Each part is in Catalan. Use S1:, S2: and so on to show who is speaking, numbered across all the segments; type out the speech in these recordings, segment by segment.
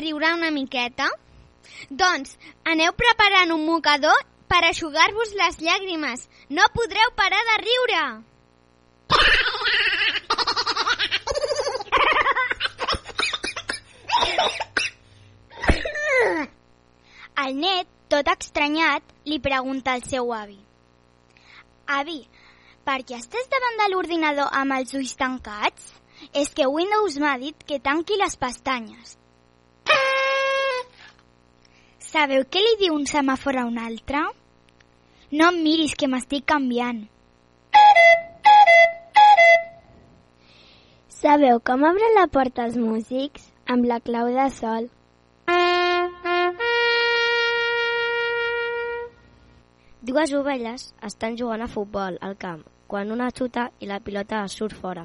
S1: riure una miqueta? Doncs aneu preparant un mocador per aixugar-vos les llàgrimes. No podreu parar de riure! El net, tot estranyat, li pregunta al seu avi. Avi, per què estàs davant de l'ordinador amb els ulls tancats? És que Windows m'ha dit que tanqui les pestanyes. Sabeu què li diu un semàfor a un altre? No em miris, que m'estic canviant. Sabeu com obren la porta els músics? Amb la clau de sol.
S2: Dues ovelles estan jugant a futbol al camp quan una xuta i la pilota surt fora.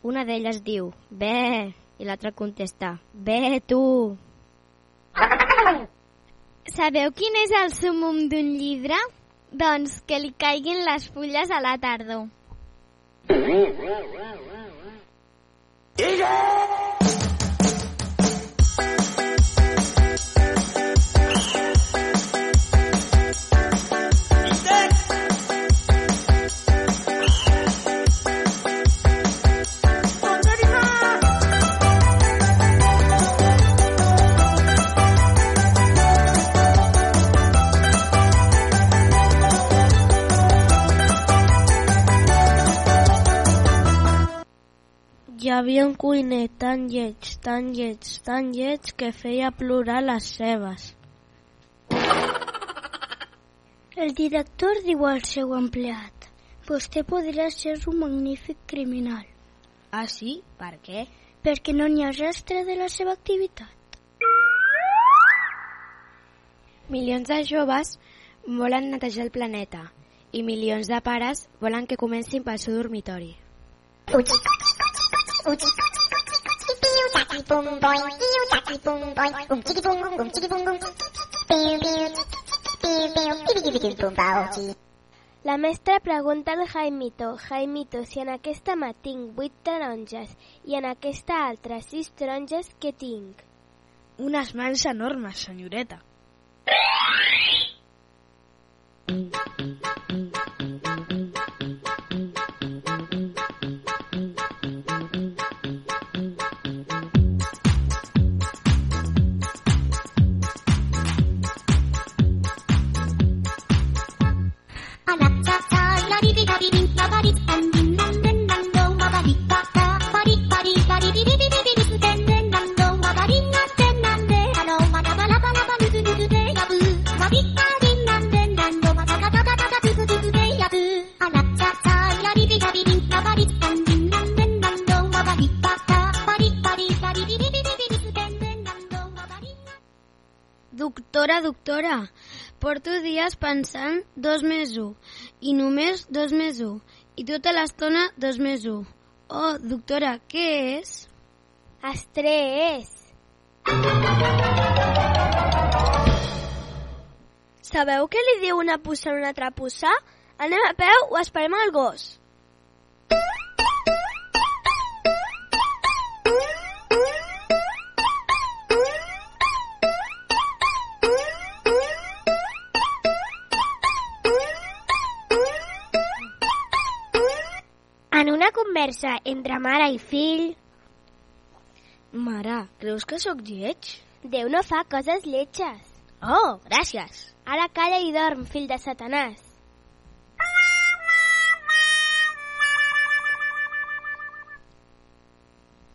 S2: Una d'elles diu, bé, i l'altra contesta, bé, tu.
S1: Sabeu quin és el sumum d'un llibre? Doncs que li caiguin les fulles a la tardor.
S2: Hi havia un cuiner tan lleig, tan lleig, tan lleig que feia plorar les cebes.
S1: El director diu al seu empleat Vostè podrà ser un magnífic criminal
S2: Ah, sí? Per què?
S1: perquè no n'hi ha rastre de la seva activitat.
S3: Milions de joves volen netejar el planeta i milions de pares volen que comencin pel seu dormitori.
S1: La mestra pregunta al Jaimito, Jaimito, si en aquesta mà tinc vuit taronges i en aquesta altra sis taronges, què tinc?
S3: Unes mans enormes, senyoreta.
S1: Doctora, doctora, porto dies pensant dos més un i només dos més un i tota l'estona dos més un. Oh, doctora, què és? Estrès. Sabeu què li diu una puça a una altra puça? Anem a peu o esperem el gos?
S4: conversa entre mare i fill.
S2: Mare, creus que sóc lleig?
S4: Déu no fa coses lletges.
S2: Oh, gràcies.
S4: Ara calla i dorm, fill de Satanàs.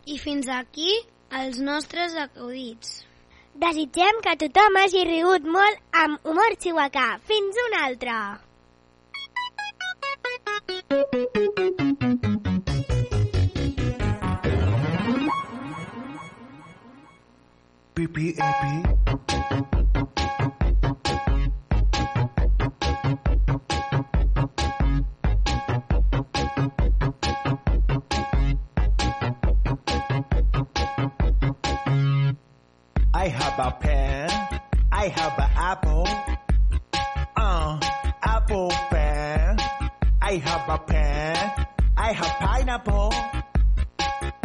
S5: I fins aquí els nostres acudits.
S4: Desitgem que tothom hagi rigut molt amb humor xihuacà. Fins una altra!
S6: PPAP. I have a pen. I have an apple. Uh, apple pen. I have a pen. I have pineapple.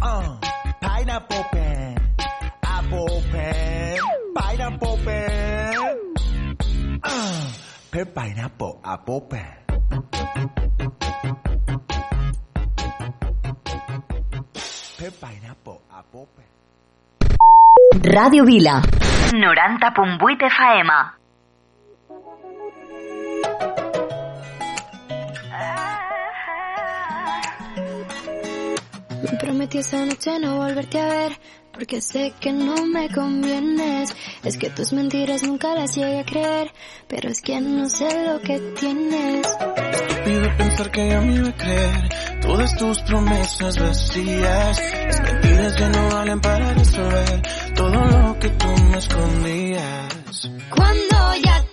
S6: Uh, pineapple pen. pineapple apple pie. pineapple.
S7: Radio Vila 90.8 faema.
S8: Me prometí esa noche no volverte a ver porque sé que no me convienes. Es que tus mentiras nunca las llegué a creer, pero es que no sé lo que tienes.
S9: Estúpido pensar que ya me iba a creer todas tus promesas vacías. Las mentiras ya no valen para resolver todo lo que tú me escondías.
S8: Cuando ya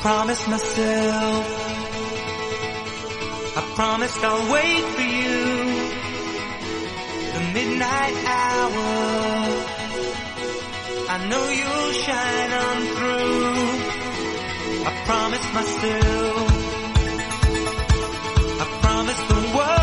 S10: Promised myself. I promised I'll wait for you. The midnight hour. I know you'll shine on through. I promised myself. I promised the world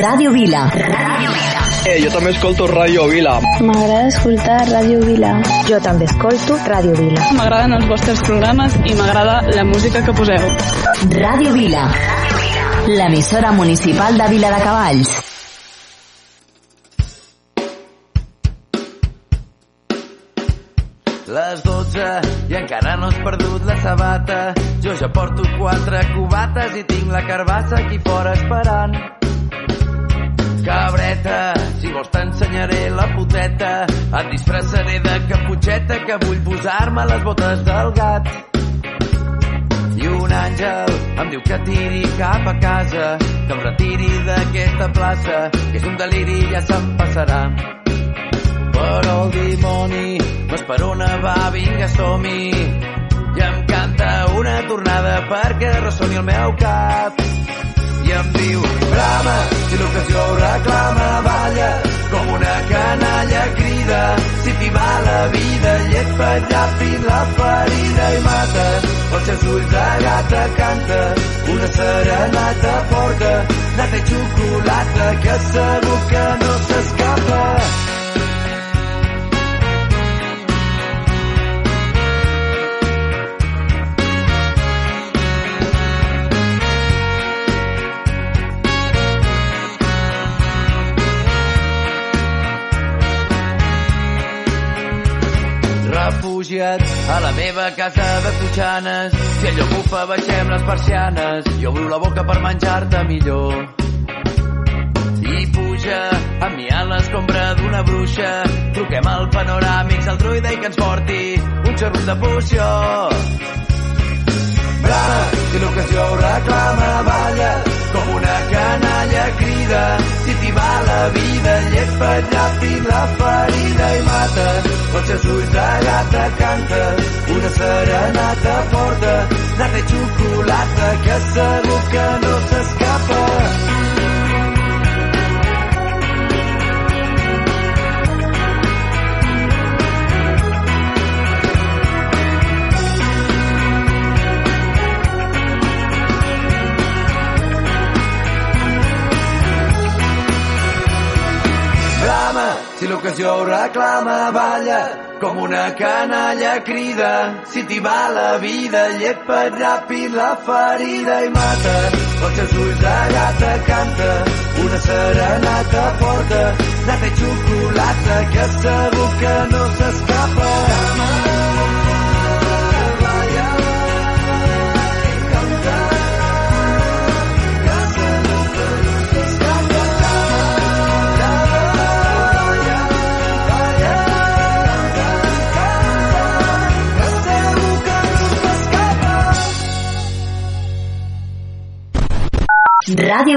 S7: Ràdio Vila. Ràdio Vila.
S11: Eh, jo també escolto Ràdio Vila.
S12: M'agrada escoltar Ràdio Vila.
S13: Jo també escolto Ràdio Vila.
S12: M'agraden els vostres programes i m'agrada la música que poseu.
S7: Ràdio Vila. L'emissora municipal de Vila de Cavalls.
S14: Les 12 i encara no has perdut la sabata. Jo ja porto quatre cubates i tinc la carbassa aquí fora esperant. T'ensenyaré la puteta. Et disfressaré de caputxeta que vull posar-me les botes del gat.
S15: I un àngel em diu que tiri cap a casa, que em retiri d'aquesta plaça, que és un deliri i ja se'm passarà. Però el dimoni m'esperona, va, vinga, som-hi. I em canta una tornada perquè ressoni el meu cap. I em diu, brama, si l'ocasió reclama, balla, canalla crida, si t'hi va la vida, llet petjà fins la ferida i mata, els seus ulls de gata canta, una serenata porta, nata i xocolata, que segur que no s'escapa. Refugiat a la meva casa de Totxanes. Si allò bufa, baixem les persianes i obro la boca per menjar-te millor. I puja amb mi a l'escombra d'una bruixa. Truquem al panoràmics, al druida i que ens porti un xorro de poció. Brama, si l'ocasió reclama, balla, com una canalla crida. Si t'hi va la vida, llet petjà fins la ferida i mata. Els seus ulls de gata canta, una serenata porta, nata i xocolata, que segur que no s'escapa. Si l'ocasió ho reclama, balla, com una canalla crida. Si t'hi va la vida, llet per ràpid la ferida i mata. Els seus ulls de gata canta, una serenata porta, nata i xocolata, que segur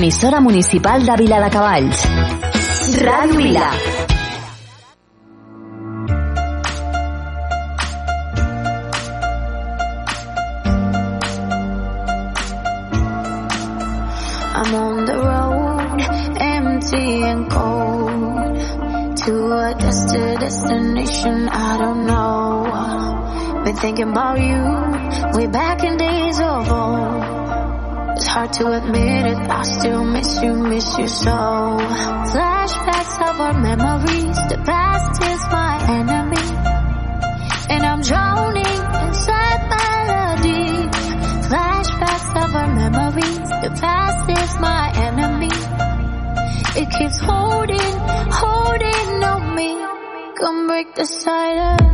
S7: emissora municipal de Vila de Cavalls. Vila.
S16: I'm on the road, empty and cold, to a destination I don't know. Been thinking about you, way back in the hard to admit it. I still miss you, miss you so. Flashbacks of our memories, the past is my enemy. And I'm drowning inside melody. Flashbacks of our memories, the past is my enemy. It keeps holding, holding on me. Come break the silence.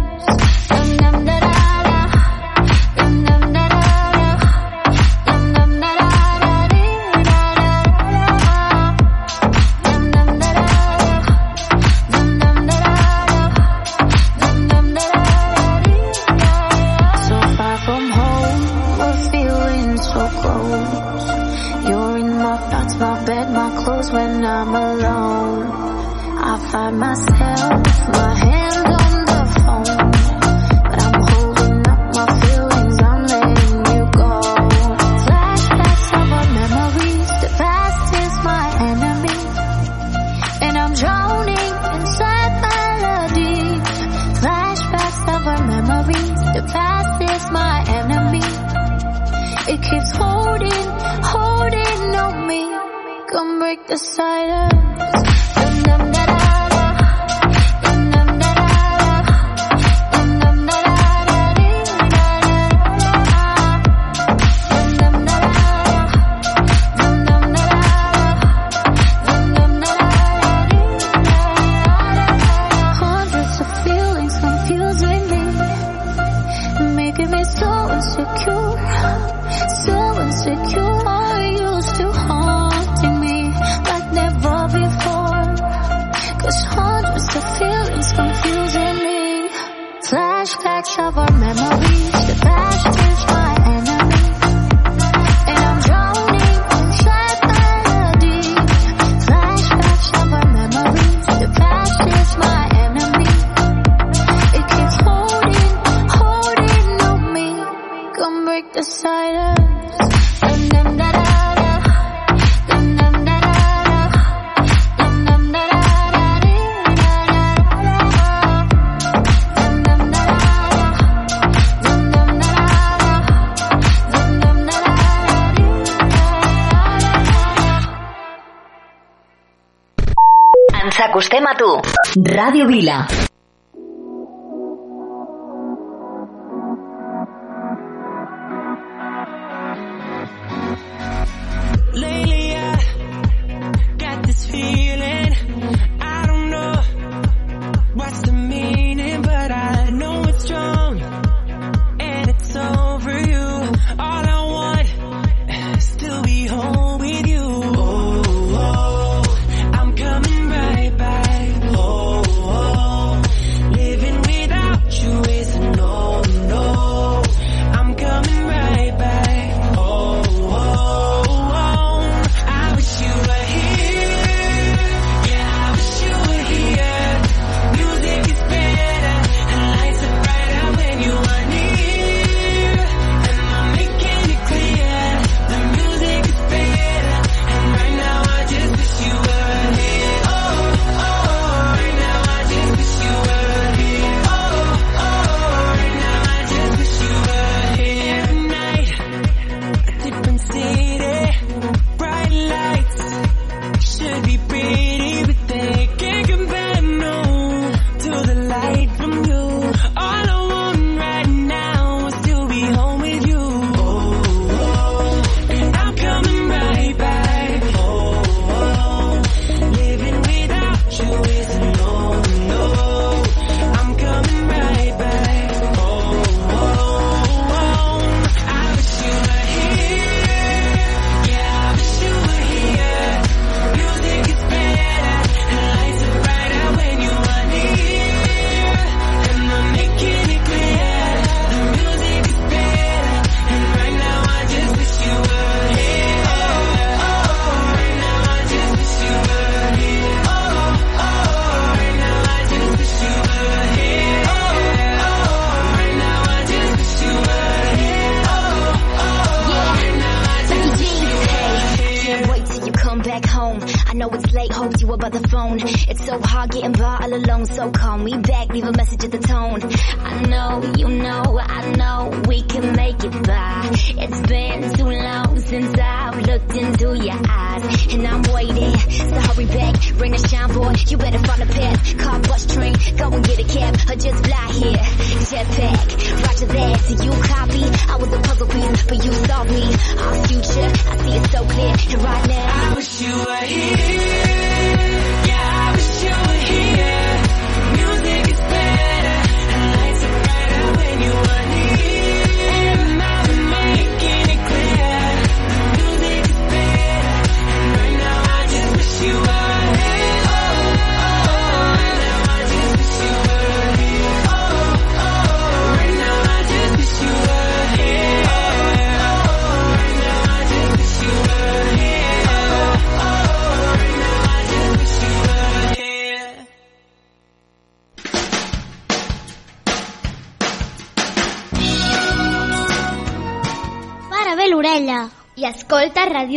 S7: Vila.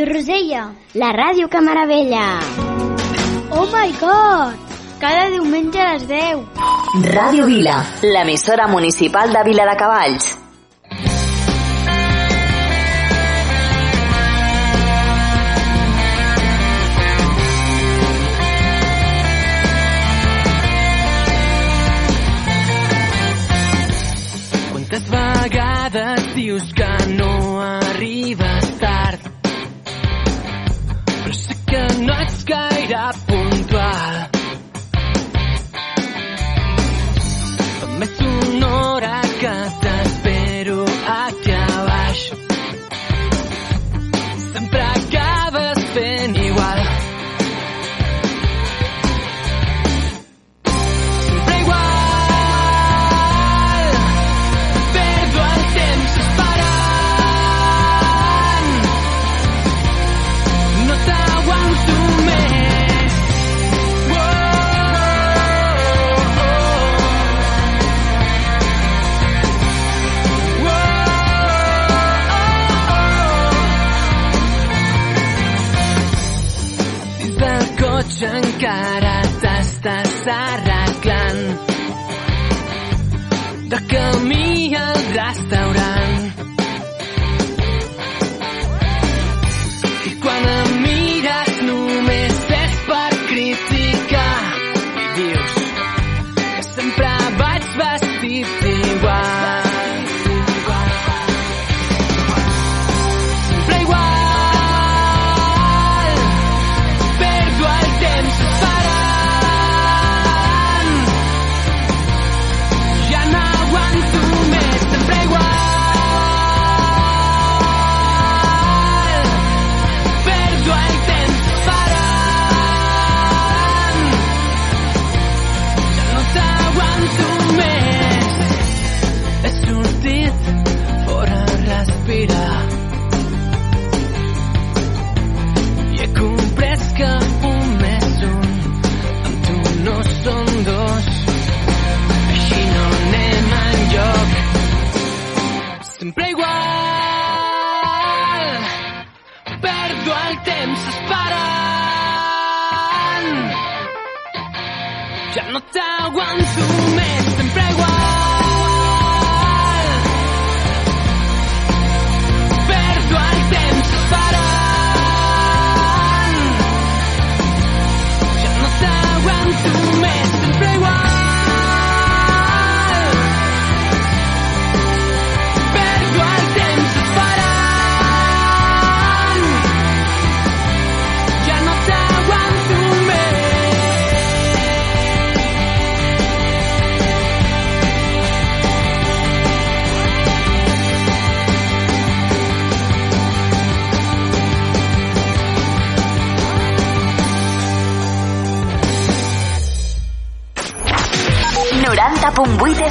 S1: Rosella, la ràdio que meravella. Oh my god! Cada diumenge a les 10.
S7: Ràdio Vila, l'emissora municipal de Vila de Cavalls.
S17: Quantes vegades dius que I
S7: pull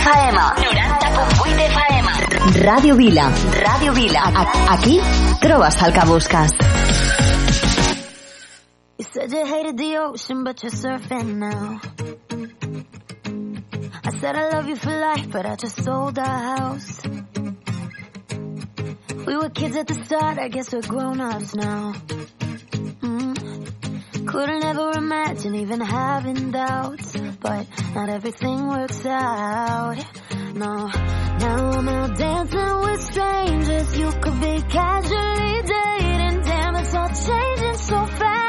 S7: FM. 90.8 FM. Ràdio Vila. Ràdio Vila. A aquí trobes el que busques.
S16: You said you hated the ocean, but you're surfing now. I said I love you for life, but I just sold our house. We were kids at the start, I guess we're grown-ups now. Mm. Couldn't ever imagine even having doubts but not everything works out. No, now I'm out dancing with strangers. You could be casually dating. Damn, it's all changing so fast.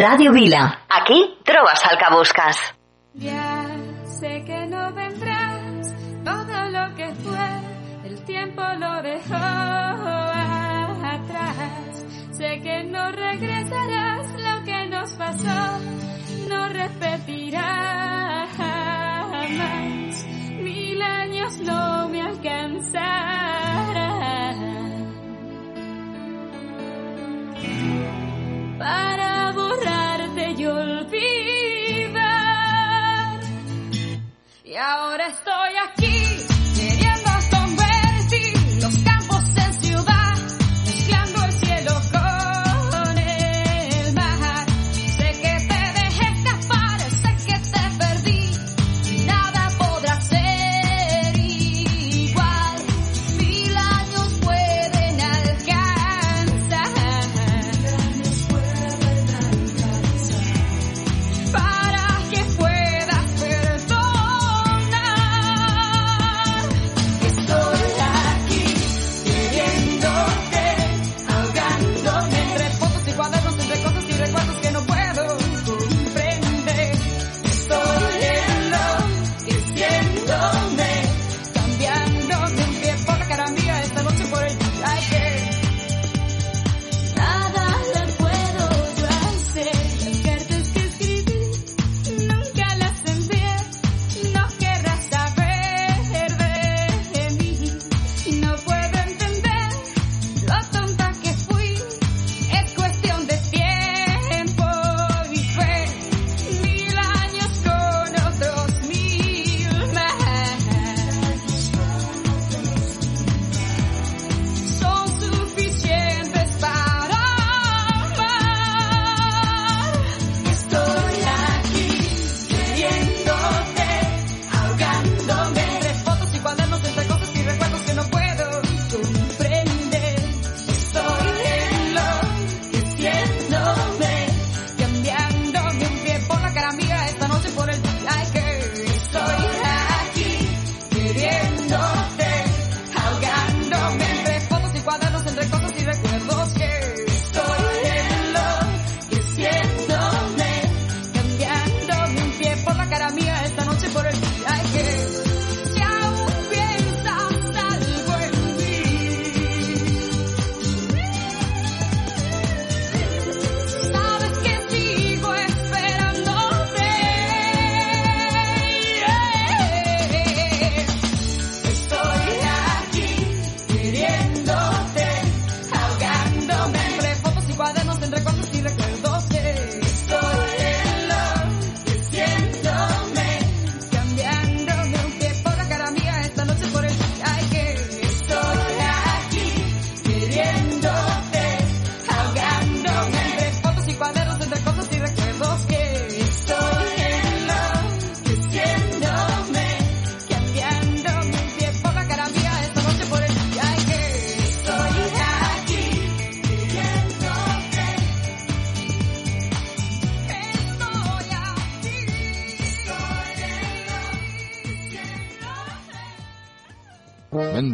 S7: Radio Vila. Aquí trovas al que buscas.
S18: Ya sé que no vendrás todo lo que fue, el tiempo lo dejó atrás. Sé que no regresarás lo que nos pasó, no repetirás jamás. Mil años no me alcanzarán para borrarte y olvidar. Y ahora estoy aquí.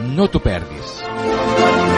S18: No t'ho perdis.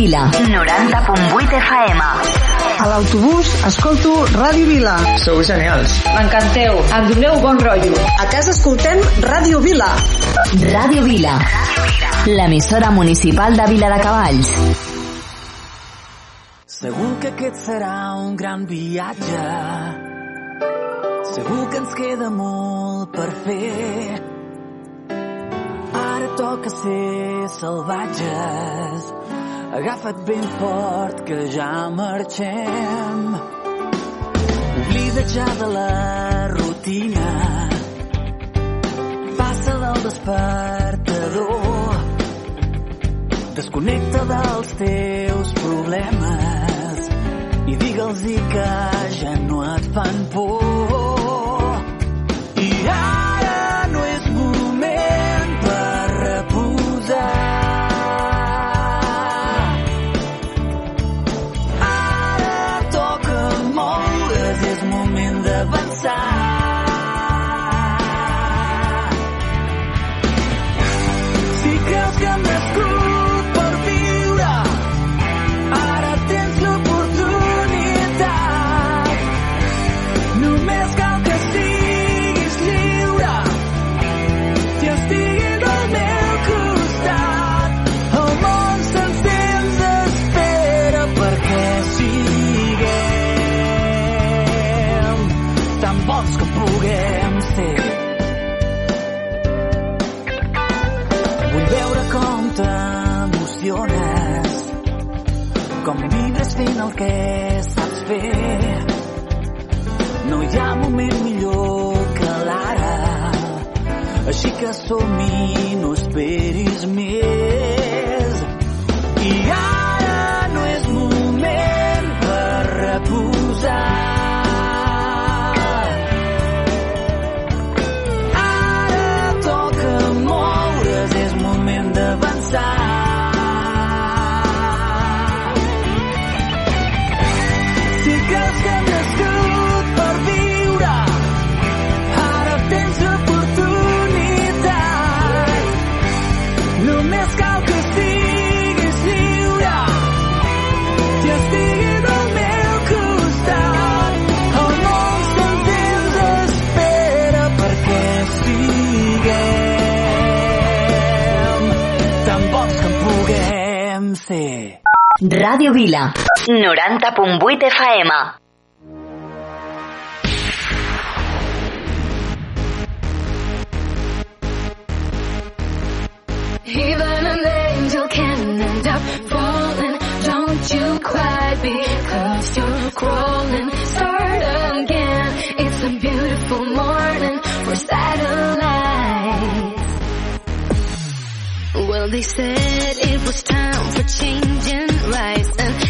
S7: Vila. 90.8 FM.
S19: A l'autobús escolto Ràdio Vila.
S11: Sou genials.
S19: M'encanteu. Em doneu bon rotllo. A casa escoltem Ràdio Vila.
S7: Ràdio Vila. L'emissora municipal de Vila de Cavalls.
S14: Segur que aquest serà un gran viatge. Segur que ens queda molt per fer. Ara toca ser salvatges. Agafa't ben fort que ja marxem. Oblida ja de la rutina. Passa del despertador. Desconnecta dels teus problemes i digue'ls que ja no et fan por.
S15: què saps não No hi ha moment millor que l'ara, així que som i no esperis més. I ara
S7: Radio Vila, 90.8 FM.
S20: Even an angel can end up falling. Don't you cry because you're crawling. Start again. It's a beautiful morning for satellites. Well, they said it was time for changing rise. And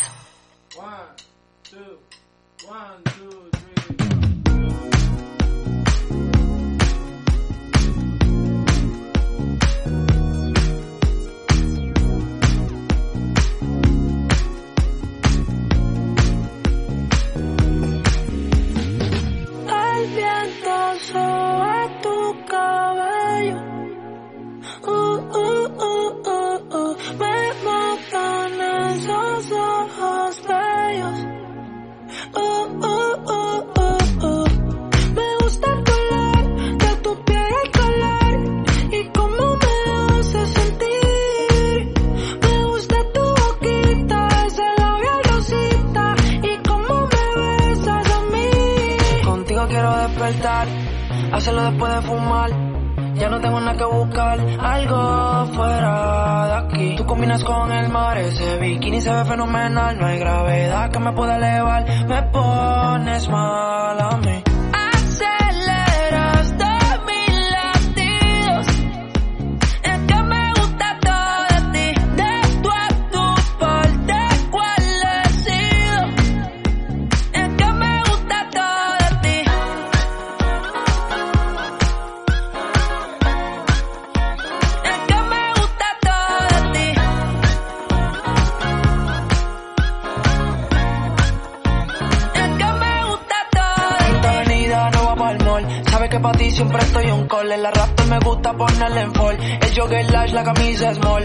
S21: Que pa' ti siempre estoy un call. La raptor me gusta ponerle en fall. El jogger large, la camisa small.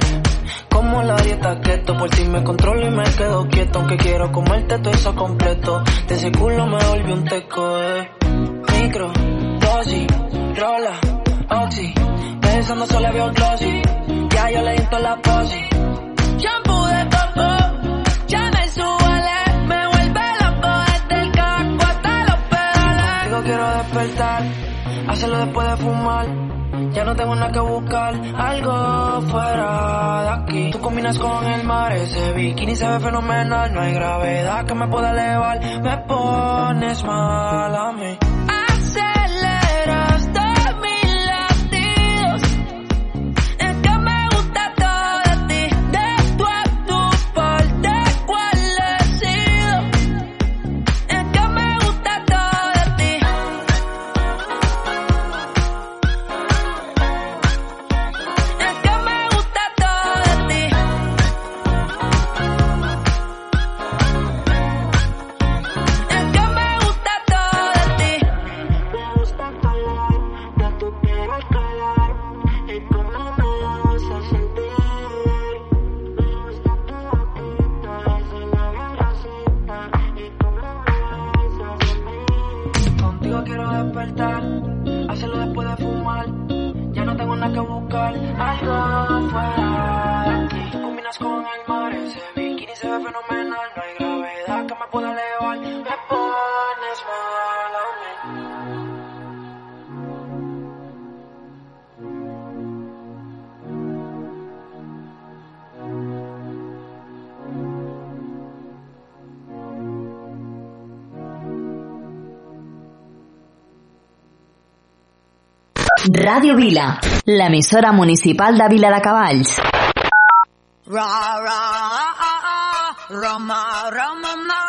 S21: Como la dieta keto, por ti me controlo y me quedo quieto. Aunque quiero comerte todo eso completo. De ese culo me volví un teco, eh. Micro, dosis, rola, oxi. Pensando solo veo glossy. Ya yo le di la posi.
S22: Shampoo de coco, ya me suele, me vuelve loco desde el casco hasta los pedales.
S21: Digo quiero despertar, hacerlo después de fumar. Ya no tengo nada que buscar, algo fuera de aquí. Tú combinas con el mar, ese bikini se ve fenomenal. No hay gravedad que me pueda elevar, me pones mal a mí.
S7: Ràdio Vila, l'emissora municipal de Vila de Cavalls.
S22: Ra ra ah ah ah, Rama Rama ma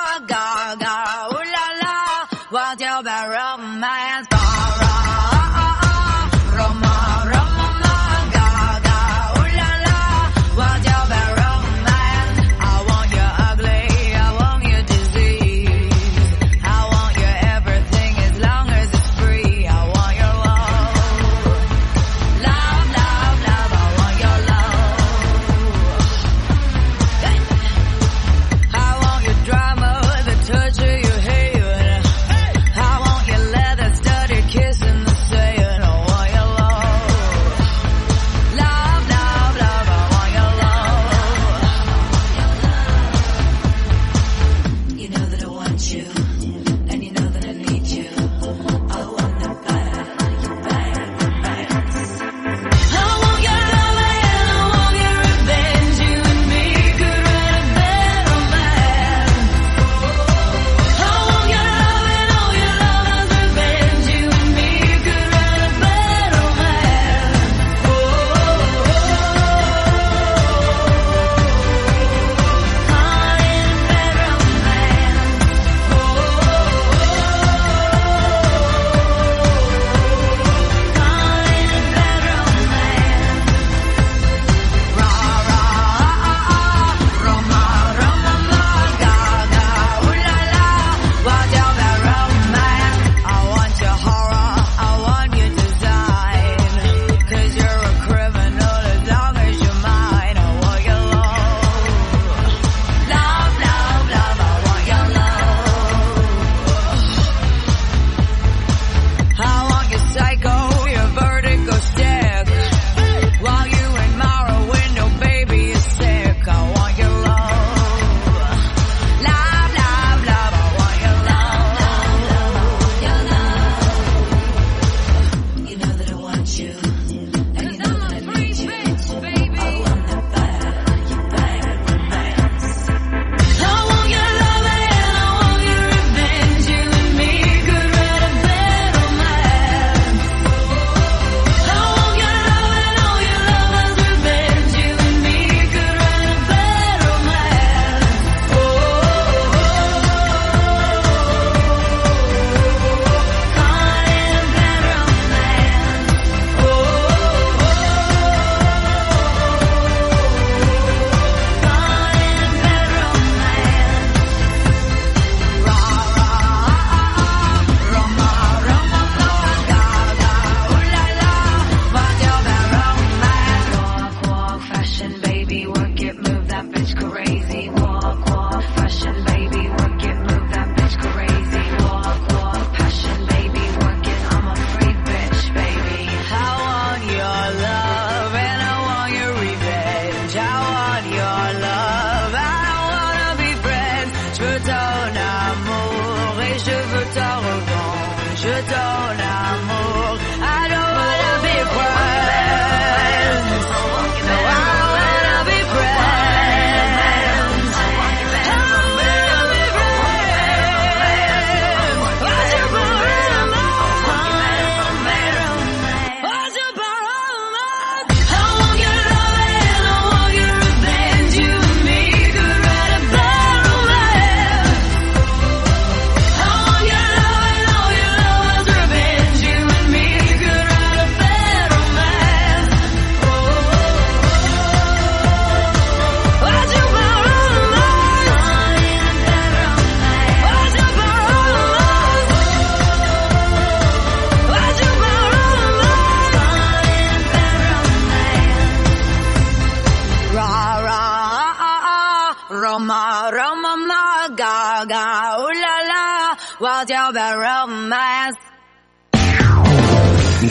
S22: you don't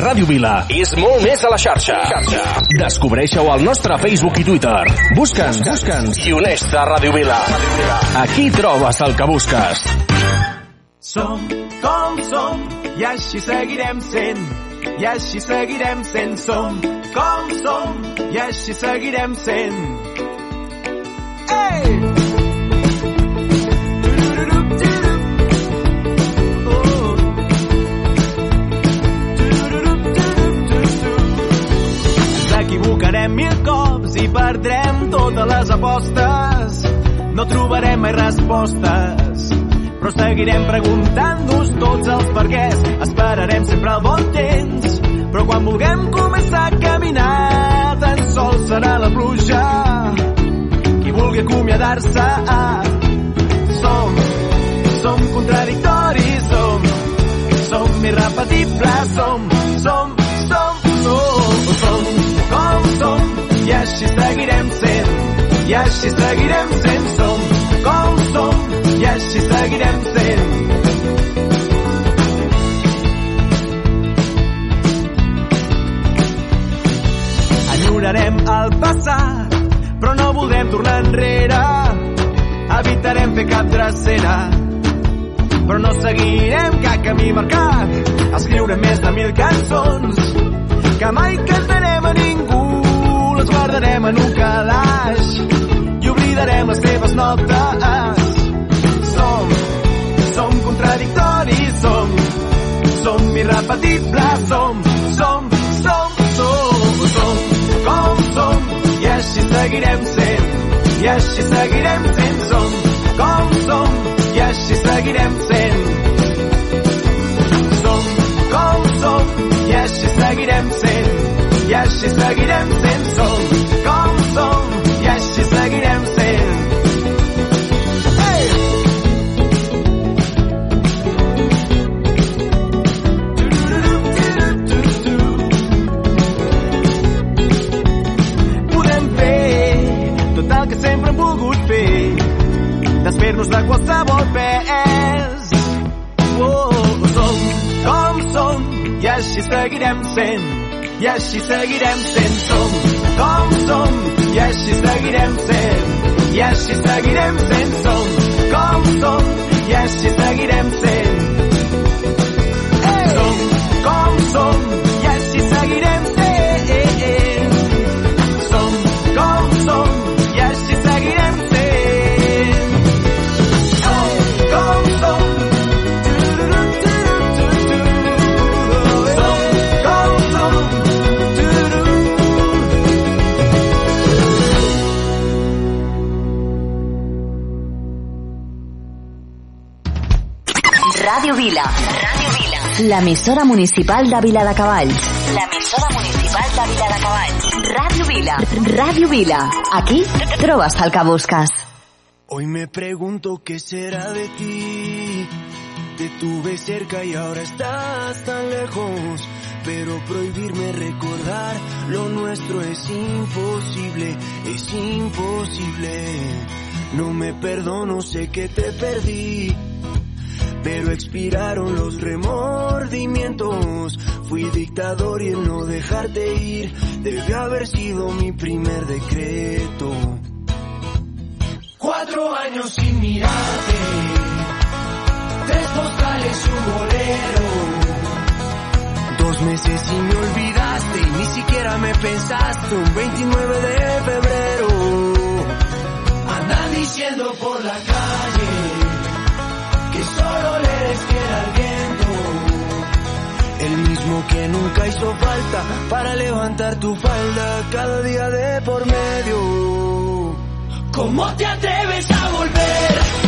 S23: Ràdio Vila és molt més a la xarxa. Descobreixeu al nostre Facebook i Twitter. Busca'ns, busca'ns i uneix-te a Ràdio Vila. Aquí trobes el que busques.
S15: Som com som i així seguirem sent. I així seguirem sent. Som com som i així seguirem sent. Ei! Ens equivocarem mil cops i perdrem totes les apostes. No trobarem mai respostes, però seguirem preguntant-nos tots els perquès. Esperarem sempre el bon temps, però quan vulguem començar a caminar, tan sols serà la pluja qui vulgui acomiadar-se. Som, som contradictoris, som, som irrepetibles, som, i així seguirem sent, i així seguirem sent, som, com som, i així seguirem sent. Enyorarem el passat, però no voldrem tornar enrere. Evitarem fer cap drecera, però no seguirem cap camí marcat. Escriurem més de mil cançons que mai cantarem. Les guardarem en un calaix i oblidarem les seves notes. Som, som contradictoris, som, som irrepetibles, som, som, som, som, som, com som, i així seguirem sent, i així seguirem sent, som, com som, i així seguirem sent. Som, com som, i així seguirem sent, i així seguirem sent, som, com som, i així seguirem sent. Desfer-nos de qualsevol pes. Oh, som com som i així seguirem sent i així seguirem sent som com som i així seguirem sent i així seguirem sent som com som i així seguirem sent som com som
S7: Vila. Ràdio Vila. L'emissora municipal de Vila de Cavalls. L'emissora municipal de Vila de Cavalls. Ràdio Vila. Ràdio Vila. Aquí trobes el que busques.
S21: Hoy me pregunto qué será de ti. Te tuve cerca y ahora estás tan lejos. Pero prohibirme recordar lo nuestro es imposible, es imposible. No me perdono, sé que te perdí. Pero expiraron los remordimientos. Fui dictador y el no dejarte ir debió haber sido mi primer decreto. Cuatro
S17: años sin mirarte, tres postales y un bolero.
S10: Dos meses y me olvidaste y ni siquiera me pensaste un 29 de febrero.
S17: Andan diciendo por la calle al viento.
S10: El mismo que nunca hizo falta para levantar tu falda cada día de por medio.
S17: ¿Cómo te atreves a volver?